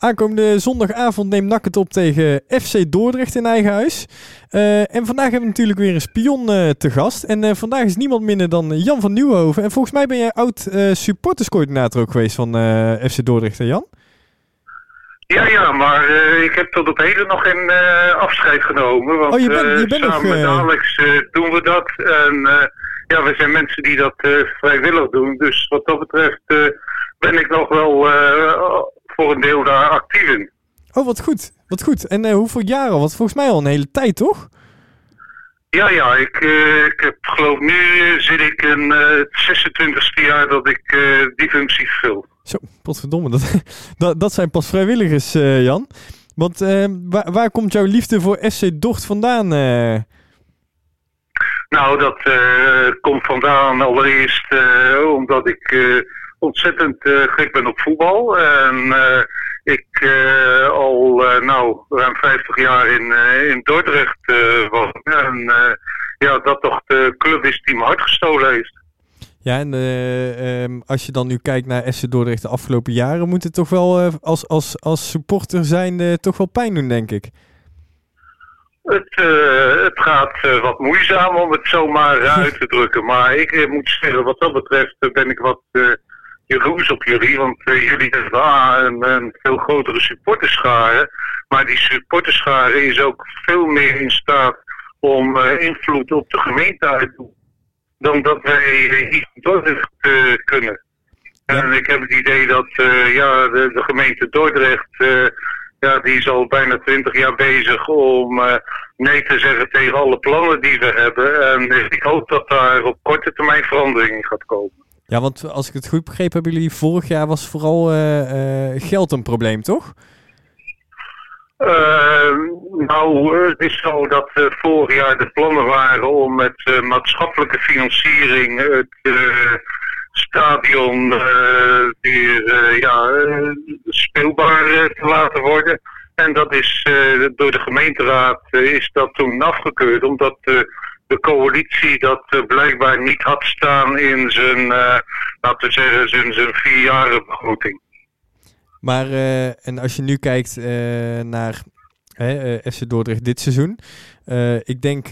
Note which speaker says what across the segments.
Speaker 1: Aankomende zondagavond neemt NAC het op tegen FC Dordrecht in eigen huis. Uh, en vandaag hebben we natuurlijk weer een spion uh, te gast. En uh, vandaag is niemand minder dan Jan van Nieuwhoven. En volgens mij ben jij oud supporterscoördinator ook geweest van FC Dordrecht, hè Jan?
Speaker 2: Ja, ja, maar ik heb tot op heden nog geen afscheid genomen. Want
Speaker 1: oh, je bent, je bent
Speaker 2: samen
Speaker 1: nog,
Speaker 2: met Alex doen we dat. En ja, we zijn mensen die dat vrijwillig doen. Dus wat dat betreft ben ik nog wel voor een deel daar actief in.
Speaker 1: Oh, wat goed. Wat goed. En uh, hoeveel jaren al? Want volgens mij al een hele tijd, toch?
Speaker 2: Ja, ja. Ik, uh, ik heb, geloof nu zit ik in het 26e jaar dat ik die functie vul.
Speaker 1: Zo, potverdomme. Dat, dat, dat zijn pas vrijwilligers, Jan. Want waar, waar komt jouw liefde voor FC Docht vandaan?
Speaker 2: Nou, dat komt vandaan allereerst omdat ik ontzettend gek ben op voetbal. En ik uh, al nou ruim 50 jaar in, in Dordrecht was. En ja, dat toch de club is die me hart gestolen heeft.
Speaker 1: Ja, en um, als je dan nu kijkt naar SC Dordrecht de afgelopen jaren, moet het toch wel als, als, als supporter zijn toch wel pijn doen, denk ik.
Speaker 2: Het, het gaat wat moeizaam om het zomaar uit te drukken. Maar ik moet zeggen, wat dat betreft ben ik wat jaloers op jullie, want uh, jullie hebben A, een, een, veel grotere supporterschare. Maar die supporterschare is ook veel meer in staat om uh, invloed op de gemeente uit te dan dat wij hier in Dordrecht uh, kunnen. En ik heb het idee dat ja, de, de, gemeente Dordrecht, ja, die is al bijna twintig jaar bezig om nee te zeggen tegen alle plannen die we hebben. En ik hoop dat daar op korte termijn verandering in gaat komen.
Speaker 1: Ja, want als ik het goed begrepen hebben jullie vorig jaar was vooral uh, uh, geld een probleem, toch?
Speaker 2: Uh, nou, het is zo dat vorig jaar de plannen waren om met maatschappelijke financiering het stadion weer ja, speelbaar te laten worden. En dat is door de gemeenteraad is dat toen afgekeurd, omdat de coalitie dat uh, blijkbaar niet had staan in zijn, uh, laten we zeggen, zijn, zijn vierjaren begroting.
Speaker 1: Maar, uh, en als je nu kijkt naar FC Dordrecht dit seizoen. ik denk,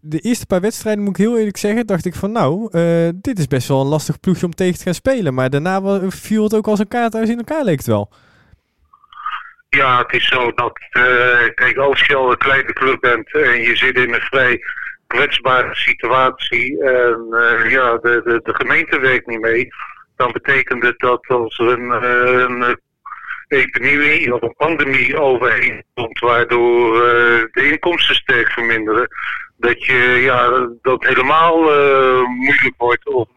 Speaker 1: de eerste paar wedstrijden, moet ik heel eerlijk zeggen, dacht ik van nou, dit is best wel een lastig ploegje om tegen te gaan spelen. Maar daarna viel het ook als een kaarthuis in elkaar, leek het wel.
Speaker 2: Ja, het is zo dat, kijk, als je al een kleine club bent en je zit in een vrij kwetsbare situatie en uh, ja, de, de, de gemeente werkt niet mee, dan betekent het dat als er een, uh, een epidemie of een pandemie overheen komt, waardoor uh, de inkomsten sterk verminderen, dat je ja, dat helemaal moeilijk wordt om,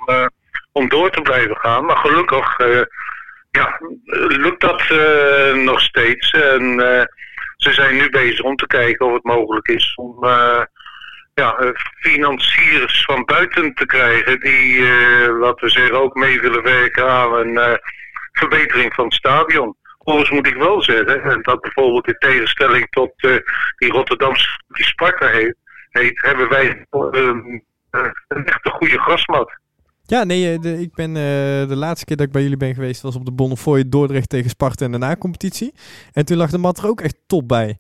Speaker 2: om door te blijven gaan. Maar gelukkig ja, lukt dat nog steeds. En ze zijn nu bezig om te kijken of het mogelijk is om ja, eh, financiers van buiten te krijgen die, uh, laten we zeggen, ook mee willen werken aan een uh, verbetering van het stadion. Overigens moet ik wel zeggen, dat bijvoorbeeld in tegenstelling tot die Rotterdamse die Sparta heet, hebben wij een, een echte goede grasmat.
Speaker 1: Ja, nee, de, ik ben de laatste keer dat ik bij jullie ben geweest was op de Bonnefoy Dordrecht tegen Sparta en de na-competitie. En toen lag de mat er ook echt top bij.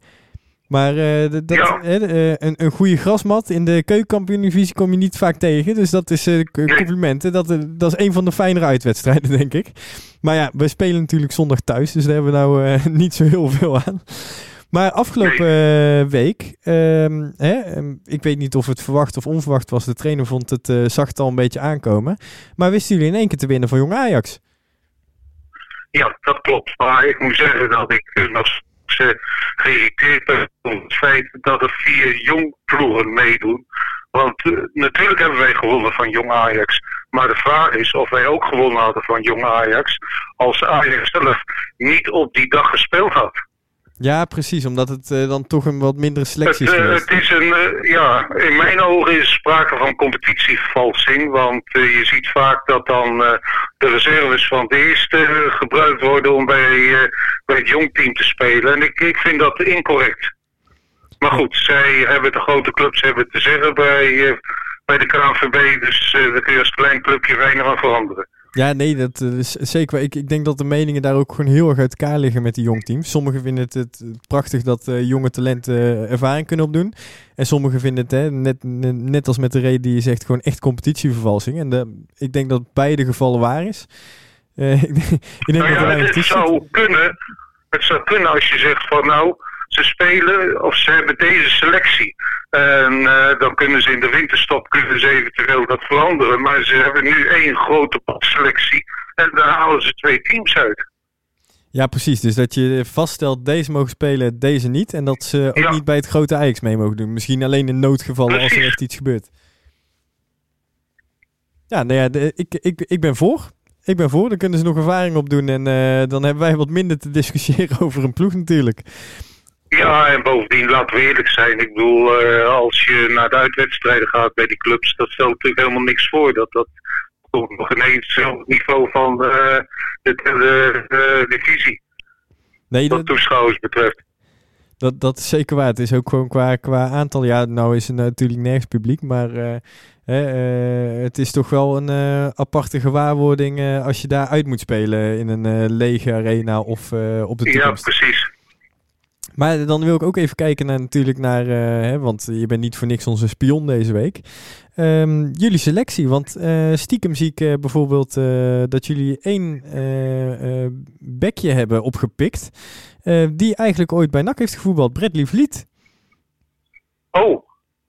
Speaker 1: Maar uh, dat, ja. uh, een, een goede grasmat in de keukenkampioen-divisie kom je niet vaak tegen. Dus dat is uh, complimenten. Dat, dat is een van de fijnere uitwedstrijden, denk ik. Maar ja, we spelen natuurlijk zondag thuis. Dus daar hebben we nou niet zo heel veel aan. Maar afgelopen week, ehm, hè, ehm, ik weet niet of het verwacht of onverwacht was. De trainer vond het zacht al een beetje aankomen. Maar wisten jullie in één keer te winnen van Jong Ajax?
Speaker 2: Ja, dat klopt. Maar ik moet zeggen dat ik nog geïrriteerd ben om het feit dat er vier jong ploegen meedoen. Want uh, natuurlijk hebben wij gewonnen van Jong Ajax. Maar de vraag is of wij ook gewonnen hadden van Jong Ajax. Als Ajax zelf niet op die dag gespeeld had.
Speaker 1: Ja, precies, omdat het uh, dan toch een wat mindere selectie
Speaker 2: is.
Speaker 1: Het, uh,
Speaker 2: het is een, uh, ja, in mijn ogen is sprake van competitievervalsing. Want je ziet vaak dat dan de reserves van de eerste gebruikt worden om bij, bij het jongteam te spelen. En ik, ik vind dat incorrect. Maar goed, zij hebben de grote clubs hebben te zeggen bij, bij de KNVB. Dus daar kun je als klein clubje weinig aan veranderen.
Speaker 1: Ja, nee, dat is zeker. Ik, ik denk dat de meningen daar ook gewoon heel erg uit elkaar liggen met die jongteams. Sommigen vinden het, het prachtig dat jonge talenten ervaring kunnen opdoen. En sommigen vinden het, hè, net, net als met de reden die je zegt, gewoon echt competitievervalsing. En de, ik denk dat beide gevallen waar is.
Speaker 2: ik denk, ik denk nou ja, dat het zou kunnen. Het zou kunnen als je zegt van nou, ze spelen of ze hebben deze selectie. En uh, dan kunnen ze in de winterstop kunnen ze eventueel dat veranderen. Maar ze hebben nu één grote selectie en daar halen ze twee teams uit.
Speaker 1: Ja, precies. Dus dat je vaststelt, deze mogen spelen, deze niet. En dat ze ook niet bij het grote Ajax mee mogen doen. Misschien alleen in noodgevallen als er echt iets gebeurt. Ja, nou ja, de, ik, ik, ik ben voor. Ik ben voor. Dan kunnen ze nog ervaring opdoen. En uh, dan hebben wij wat minder te discussiëren over een ploeg natuurlijk.
Speaker 2: Ja, en bovendien, laten we eerlijk zijn. Ik bedoel, uh, als je naar de uitwedstrijden gaat bij die clubs, dat stelt natuurlijk helemaal niks voor. Dat dat komt nog ineens op het niveau van uh, de, divisie. Nee, wat dat, toeschouwers betreft.
Speaker 1: Dat, dat is zeker waar. Het is ook gewoon qua, qua aantal. Ja, nou is er natuurlijk nergens publiek, maar uh, het is toch wel een aparte gewaarwording als je daar uit moet spelen in een lege arena of op de toekomst.
Speaker 2: Ja, precies.
Speaker 1: Maar dan wil ik ook even kijken naar natuurlijk naar, uh, hè, want je bent niet voor niks onze spion deze week. Um, jullie selectie, want uh, stiekem zie ik uh, bijvoorbeeld dat jullie één bekje hebben opgepikt, die eigenlijk ooit bij NAC heeft gevoetbald, Bradley Vliet.
Speaker 2: Oh,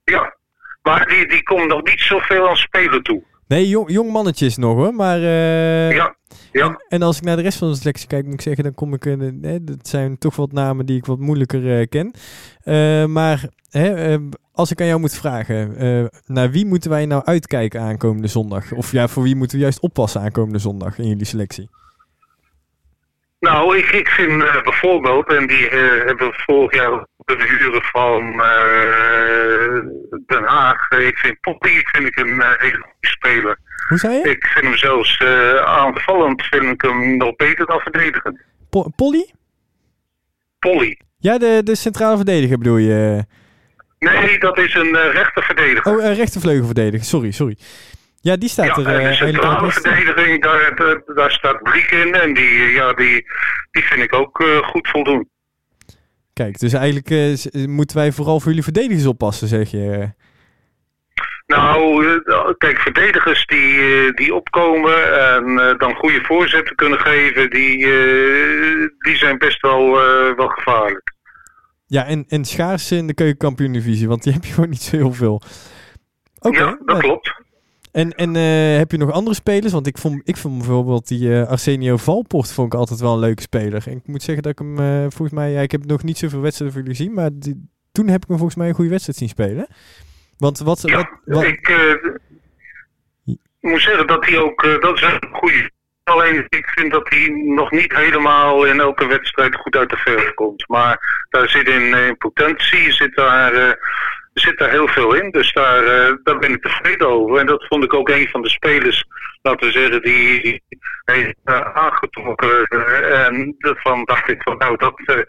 Speaker 2: ja. Maar die, die komt nog niet zoveel aan spelen toe.
Speaker 1: Nee, jong, jong mannetjes nog hoor, maar...
Speaker 2: ja. Ja.
Speaker 1: En, en, als ik naar de rest van de selectie kijk, moet ik zeggen, dan kom ik. Uh, dat zijn toch wat namen die ik wat moeilijker uh, ken. Uh, maar als ik aan jou moet vragen, naar wie moeten wij nou uitkijken aankomende zondag? Of ja, voor wie moeten we juist oppassen aankomende zondag in jullie selectie?
Speaker 2: Nou, ik, ik vind bijvoorbeeld, en die hebben we vorig jaar kunnen huren van Den Haag. Ik vind Poppy, vind ik een hele goede speler.
Speaker 1: Hoe zei je?
Speaker 2: Ik vind hem zelfs uh, aanvallend vind ik hem nog beter dan verdedigen.
Speaker 1: Po Polly?
Speaker 2: Polly.
Speaker 1: Ja, de, de centrale verdediger bedoel je?
Speaker 2: Nee, dat is een uh, rechterverdediger.
Speaker 1: Oh, een rechtervleugelverdediger. Sorry, sorry. Ja, die staat
Speaker 2: ja,
Speaker 1: er.
Speaker 2: Uh, de centrale verdediging, daar, daar, daar, staat Bliek in. En die, ja, die, die vind ik ook uh, goed voldoen.
Speaker 1: Kijk, dus eigenlijk uh, moeten wij vooral voor jullie verdedigers oppassen, zeg je.
Speaker 2: Nou, eh, kijk, verdedigers die, eh, die opkomen en eh, dan goede voorzetten kunnen geven, die, die zijn best wel, wel gevaarlijk.
Speaker 1: Ja, en, en schaars in de keukenkampioen-divisie, want die heb je gewoon niet zo heel veel.
Speaker 2: Oké. ja, dat nou, klopt.
Speaker 1: En, en heb je nog andere spelers? Want ik vond, ik vond bijvoorbeeld die Arsenio Valport vond ik altijd wel een leuke speler. En ik moet zeggen dat ik hem volgens mij... Ja, ik heb nog niet zoveel wedstrijden voor jullie gezien, maar die, toen heb ik hem volgens mij een goede wedstrijd zien spelen. Want wat...
Speaker 2: Ja,
Speaker 1: wat,
Speaker 2: ik uh, moet zeggen dat hij ook... Uh, dat is een goede... Alleen ik vind dat hij nog niet helemaal in elke wedstrijd goed uit de verf komt. Maar daar zit in, in potentie, zit daar, uh, zit daar heel veel in. Dus daar, daar ben ik tevreden over. En dat vond ik ook een van de spelers, laten we zeggen, die heeft aangetrokken. en daarvan dacht ik van nou, dat,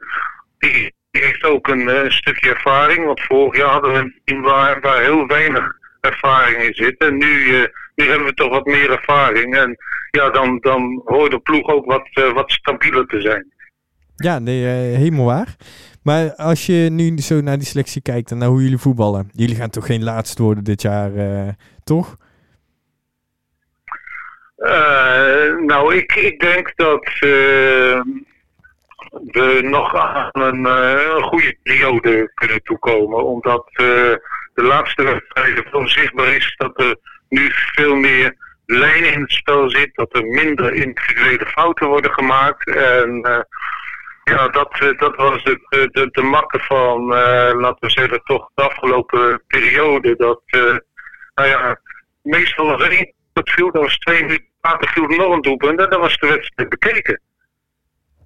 Speaker 2: die, die heeft ook een, uh, stukje ervaring. Want vorig jaar hadden we een team waar, waar heel weinig ervaring in zit. En nu, uh, nu hebben we toch wat meer ervaring. En ja, dan, dan hoort de ploeg ook wat, uh, wat stabieler te zijn.
Speaker 1: Ja, nee, helemaal waar. Maar als je nu zo naar die selectie kijkt en naar hoe jullie voetballen. Jullie gaan toch geen laatste worden dit jaar, toch?
Speaker 2: nou, ik, ik denk dat we nog aan een, uh, goede periode kunnen toekomen. Omdat uh, de laatste wedstrijden zo zichtbaar is dat er nu veel meer lijnen in het spel zit. Dat er minder individuele fouten worden gemaakt. En uh, ja, dat, dat was de, de, makke van, laten we zeggen, toch de afgelopen periode. Dat, nou ja, meestal als één viel, dat was twee minuten later viel nog een doelpunt en dan was de wedstrijd bekeken.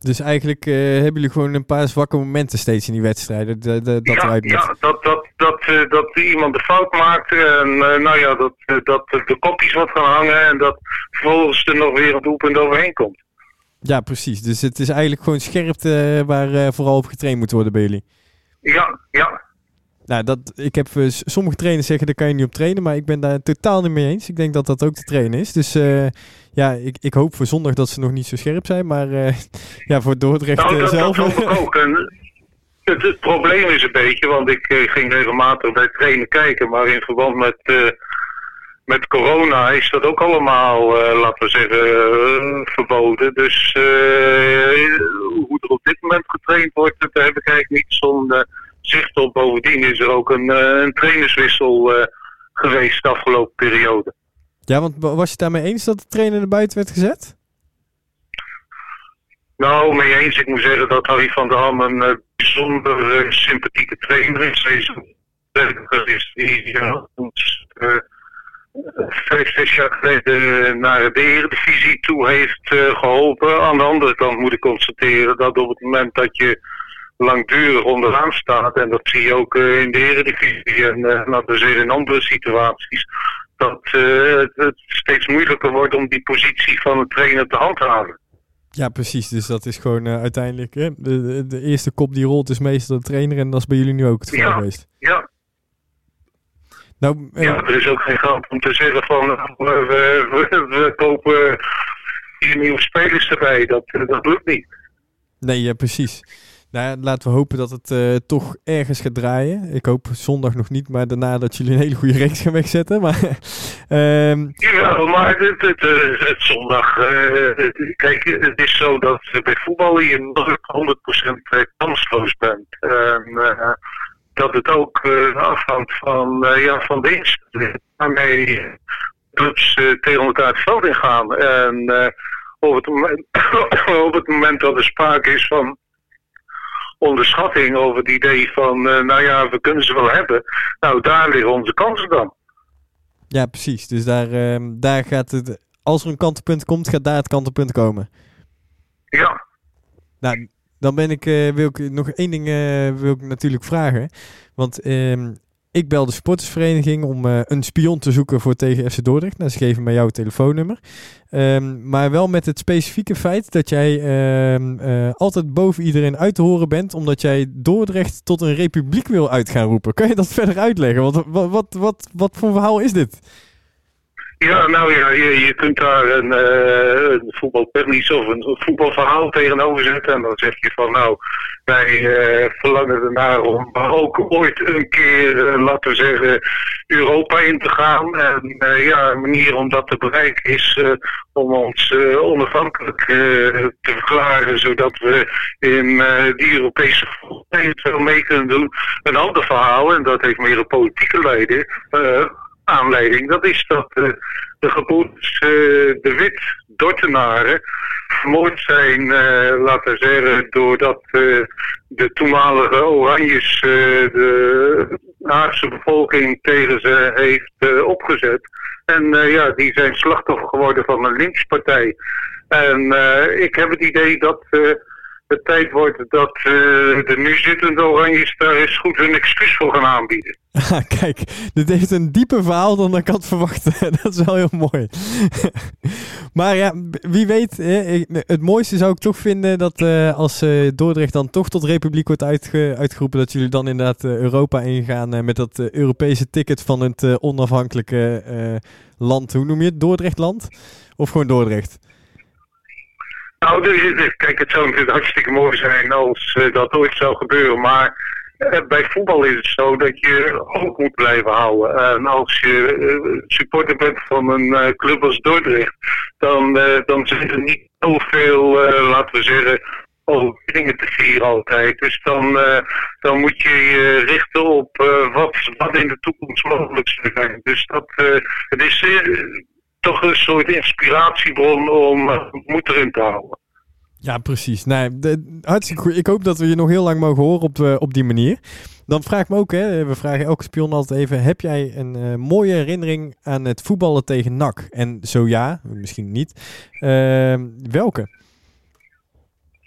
Speaker 1: Dus eigenlijk uh, hebben jullie gewoon een paar zwakke momenten steeds in die wedstrijden. De, de, dat
Speaker 2: ja, ja, dat, dat, dat, uh, dat iemand de fout maakt. En uh, nou ja, dat, dat de kopjes wat gaan hangen. En dat vervolgens er nog weer een doelpunt overheen komt.
Speaker 1: Ja, precies. Dus het is eigenlijk gewoon scherpte waar vooral op getraind moet worden bij jullie.
Speaker 2: Ja, ja.
Speaker 1: Nou, dat, ik heb uh, sommige trainers zeggen, daar kan je niet op trainen, maar ik ben daar totaal niet mee eens. Ik denk dat dat ook te trainen is. Dus uh, ja, ik, ik hoop voor zondag dat ze nog niet zo scherp zijn, maar uh, ja, voor Dordrecht
Speaker 2: nou, dat,
Speaker 1: zelf...
Speaker 2: Dat ook. En het, het, probleem is een beetje, want ik ging regelmatig bij trainen kijken, maar in verband met met corona is dat ook allemaal, laten we zeggen, verboden. Dus hoe er op dit moment getraind wordt, daar heb ik eigenlijk niet zo'n zicht op. Bovendien is er ook een, een trainerswissel geweest de afgelopen periode.
Speaker 1: Ja, want was je het daarmee eens dat de trainer er buiten werd gezet?
Speaker 2: Nou, mee eens. Ik moet zeggen dat Harry van der Ham een bijzonder sympathieke trainer is. Hij is die ja, vijf, zes jaar geleden naar de Eredivisie toe heeft geholpen. Aan de andere kant moet ik constateren dat op het moment dat je langdurig onderaan staat, en dat zie je ook uh, in de Eredivisie en laten we zeggen in andere situaties, dat het steeds moeilijker wordt om die positie van een trainer te handhaven.
Speaker 1: Ja, precies. Dus dat is gewoon uiteindelijk hè, de, de, eerste kop die rolt is meestal de trainer en dat is bij jullie nu ook het geval
Speaker 2: ja,
Speaker 1: geweest.
Speaker 2: Ja, nou, ja, er is ook geen grap om te zeggen van we, we, we kopen vier nieuwe spelers erbij. Dat, dat lukt niet.
Speaker 1: Nee, ja, precies. Nou, laten we hopen dat het uh, toch ergens gaat draaien. Ik hoop zondag nog niet, maar daarna dat jullie een hele goede reeks gaan wegzetten. Maar,
Speaker 2: um... Ja, maar het, het, zondag. Uh, kijk, het is zo dat bij voetbal je 100% kansloos bent. En, uh, dat het ook afhangt van, ja, van de waarmee clubs tegen elkaar het veld ingaan. En op, het moment, op het moment dat er sprake is van onderschatting over het idee van, nou ja, we kunnen ze wel hebben. Nou, daar liggen onze kansen dan.
Speaker 1: Ja, precies. Dus daar, ehm, daar gaat het, als er een kantelpunt komt, gaat daar het kantelpunt komen.
Speaker 2: Ja.
Speaker 1: Nou, dan ben ik, uh, wil ik nog één ding uh, wil ik natuurlijk vragen. Want uh, ik bel de sportersvereniging om uh, een spion te zoeken voor tegen FC Dordrecht. Nou, ze geven mij jouw telefoonnummer. Um, maar wel met het specifieke feit dat jij ehm, altijd boven iedereen uit te horen bent. Omdat jij Dordrecht tot een republiek wil uit gaan roepen. Kan je dat verder uitleggen? Want wat, wat, wat, wat voor verhaal is dit?
Speaker 2: Ja, nou ja, je, je kunt daar een, uh, een voetbaltechnisch of een voetbalverhaal tegenover zetten. En dan zeg je van nou, wij uh, verlangen ernaar om ook ooit een keer, uh, laten we zeggen, Europa in te gaan. En ja, een manier om dat te bereiken is om ons onafhankelijk te verklaren, zodat we in die Europese voetbal mee kunnen doen. Een ander verhaal, en dat heeft meer een politieke leiding aanleiding. Dat is dat uh, de gebroeders uh, de Wit Dortenaren vermoord zijn, uh, laten we zeggen, doordat de toenmalige Oranjes de Haagse bevolking tegen ze heeft opgezet. En ja, die zijn slachtoffer geworden van een linkspartij. En ik heb het idee dat het tijd wordt dat uh, de nu zittende Oranjes daar eens goed hun excuus voor gaan aanbieden.
Speaker 1: Kijk, dit heeft een dieper verhaal dan ik had verwacht. dat is wel heel mooi. maar ja, wie weet, het mooiste zou ik toch vinden dat uh, als uh, Dordrecht dan toch tot republiek wordt uitge uitgeroepen, dat jullie dan inderdaad Europa ingaan met dat Europese ticket van het onafhankelijke land. Hoe noem je het? Dordrechtland? Of gewoon Dordrecht?
Speaker 2: Nou, kijk, het zou natuurlijk hartstikke mooi zijn als uh, dat ooit zou gebeuren. Maar uh, bij voetbal is het zo dat je ook moet blijven houden. En als je uh, supporter bent van een club als Dordrecht, dan, dan zijn er niet zoveel, laten we zeggen, overwinningen te vieren altijd. Dus dan, dan moet je je richten op wat, wat in de toekomst mogelijk zou zijn. Dus dat, is toch een soort inspiratiebron om uh, moed erin te houden.
Speaker 1: Ja, precies. Nee, de, hartstikke goed. Ik hoop dat we je nog heel lang mogen horen op, uh, op die manier. Dan vraag ik me ook, hè, we vragen elke spion altijd even: heb jij een uh, mooie herinnering aan het voetballen tegen NAC? En zo ja, misschien niet. Uh, welke?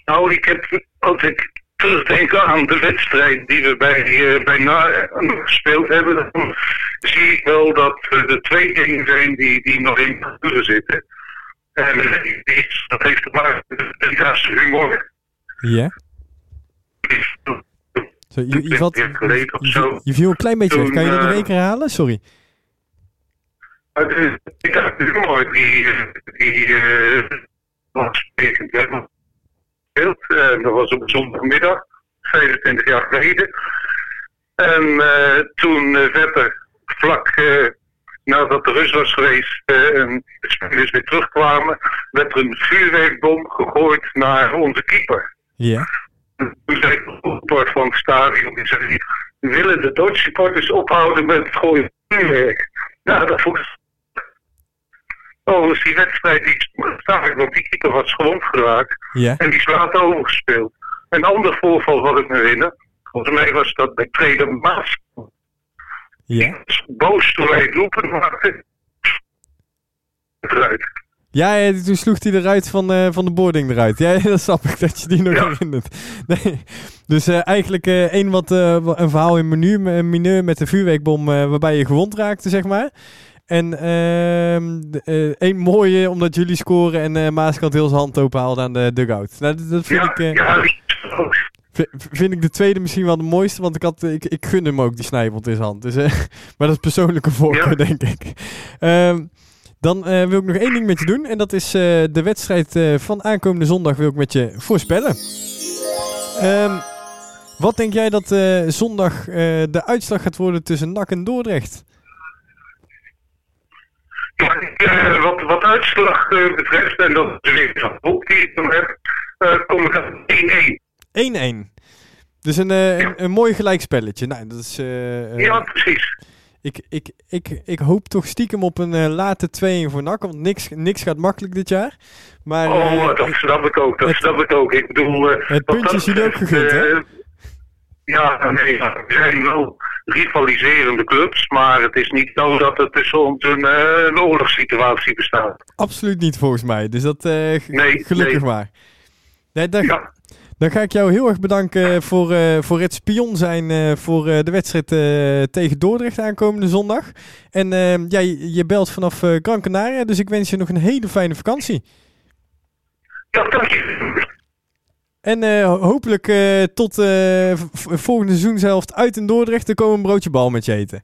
Speaker 2: Nou, ik heb altijd terugdenken aan de wedstrijd die we bij, uh, bij gespeeld hebben. Dan zie ik wel dat er twee dingen zijn die, die nog in de zitten. En dat heeft te maken met de humor.
Speaker 1: Ja? Zo, je, je, valt, je,
Speaker 2: zo.
Speaker 1: je viel een klein beetje weg. Kan je dat
Speaker 2: eh,
Speaker 1: één keer herhalen? Sorry.
Speaker 2: Ik dacht, humor die, eh, die eh, eh, dat was op zondagmiddag, 25 jaar geleden. En eh, toen eh, verder, vlak nadat de rust was geweest en de spelers weer terugkwamen, werd er een vuurwerkbom gegooid naar onze keeper.
Speaker 1: Ja.
Speaker 2: Toen zei de support van het stadion, die zei, willen de Duitse supporters ophouden met het gooien van vuurwerk? Nou, dat vond ik... Oh, dus die wedstrijd die is gestaakt, want die keeper was gewond geraakt.
Speaker 1: Ja.
Speaker 2: En die is later overgespeeld. Een ander voorval wat ik me herinner, volgens mij was dat bij trainer Maas.
Speaker 1: Ja.
Speaker 2: Boos toen wij het maakten. Eruit.
Speaker 1: Ja, ja, toen sloeg hij eruit van, eh, van de boarding eruit. Ja, dat snap ik dat je die nog
Speaker 2: Ja.
Speaker 1: herinnert. Nee. Dus eh, eigenlijk eh één wat, wa- een verhaal in menu, een mineur met de vuurwerkbom waarbij je gewond raakte, zeg maar. En ehm, eh, één mooie omdat jullie scoren en eh Maaskant heel zijn hand open haalde aan de dugout. Nou, dat, dat vind,
Speaker 2: Ja,
Speaker 1: ik, eh,
Speaker 2: ja,
Speaker 1: vind ik de tweede misschien wel de mooiste, want ik, had, ik, ik gun hem ook die snijbond in zijn hand. Dus, eh, maar dat is persoonlijke voorkeur,
Speaker 2: Ja.
Speaker 1: denk ik. Ehm, dan eh, wil ik nog één ding met je doen. En dat is eh, de wedstrijd eh, van aankomende zondag wil ik met je voorspellen. Ehm, wat denk jij dat eh, zondag eh, de uitslag gaat worden tussen NAC en Dordrecht?
Speaker 2: Eh, wat, wat uitslag eh, betreft, en dat is weer een boek die ik dan heb, kom ik aan 1-1.
Speaker 1: 1-1. Dus een, eh, een, een mooi gelijkspelletje. Nou, dat is...
Speaker 2: Ja, precies.
Speaker 1: Ik, ik, ik, ik hoop toch stiekem op een late 2-1 voor NAC. Want niks, niks gaat makkelijk dit jaar. Maar
Speaker 2: Oh, dat snap ik ook, dat
Speaker 1: het-
Speaker 2: snap ik ook. Ik bedoel...
Speaker 1: het puntje is jullie ook gegund, hè?
Speaker 2: Ja, nee, we zijn wel rivaliserende clubs, maar het is niet zo dat er tussen ons een, eh, een oorlogssituatie bestaat.
Speaker 1: absoluut niet volgens mij. Dus dat eh,
Speaker 2: Nee,
Speaker 1: gelukkig
Speaker 2: nee.
Speaker 1: maar. Nee, dan,
Speaker 2: Ja,
Speaker 1: dan ga ik jou heel erg bedanken voor, eh, voor het spion zijn voor de wedstrijd tegen Dordrecht aankomende zondag. En ja, je, je belt vanaf Gran Canaria, dus ik wens je nog een hele fijne vakantie.
Speaker 2: ja dank je.
Speaker 1: En eh, ho- hopelijk eh, tot v- volgende seizoenshelft uit in Dordrecht. Dan komen we een broodje bal met je eten.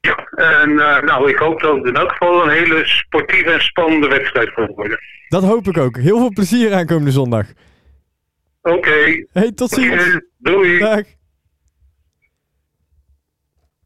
Speaker 2: Ja, en nou, ik hoop dat het in elk geval een hele sportieve en spannende wedstrijd gaat worden.
Speaker 1: Dat hoop ik ook. Heel veel plezier aankomende zondag.
Speaker 2: Oké,
Speaker 1: Hey, tot ziens.
Speaker 2: Doei.
Speaker 1: Dag.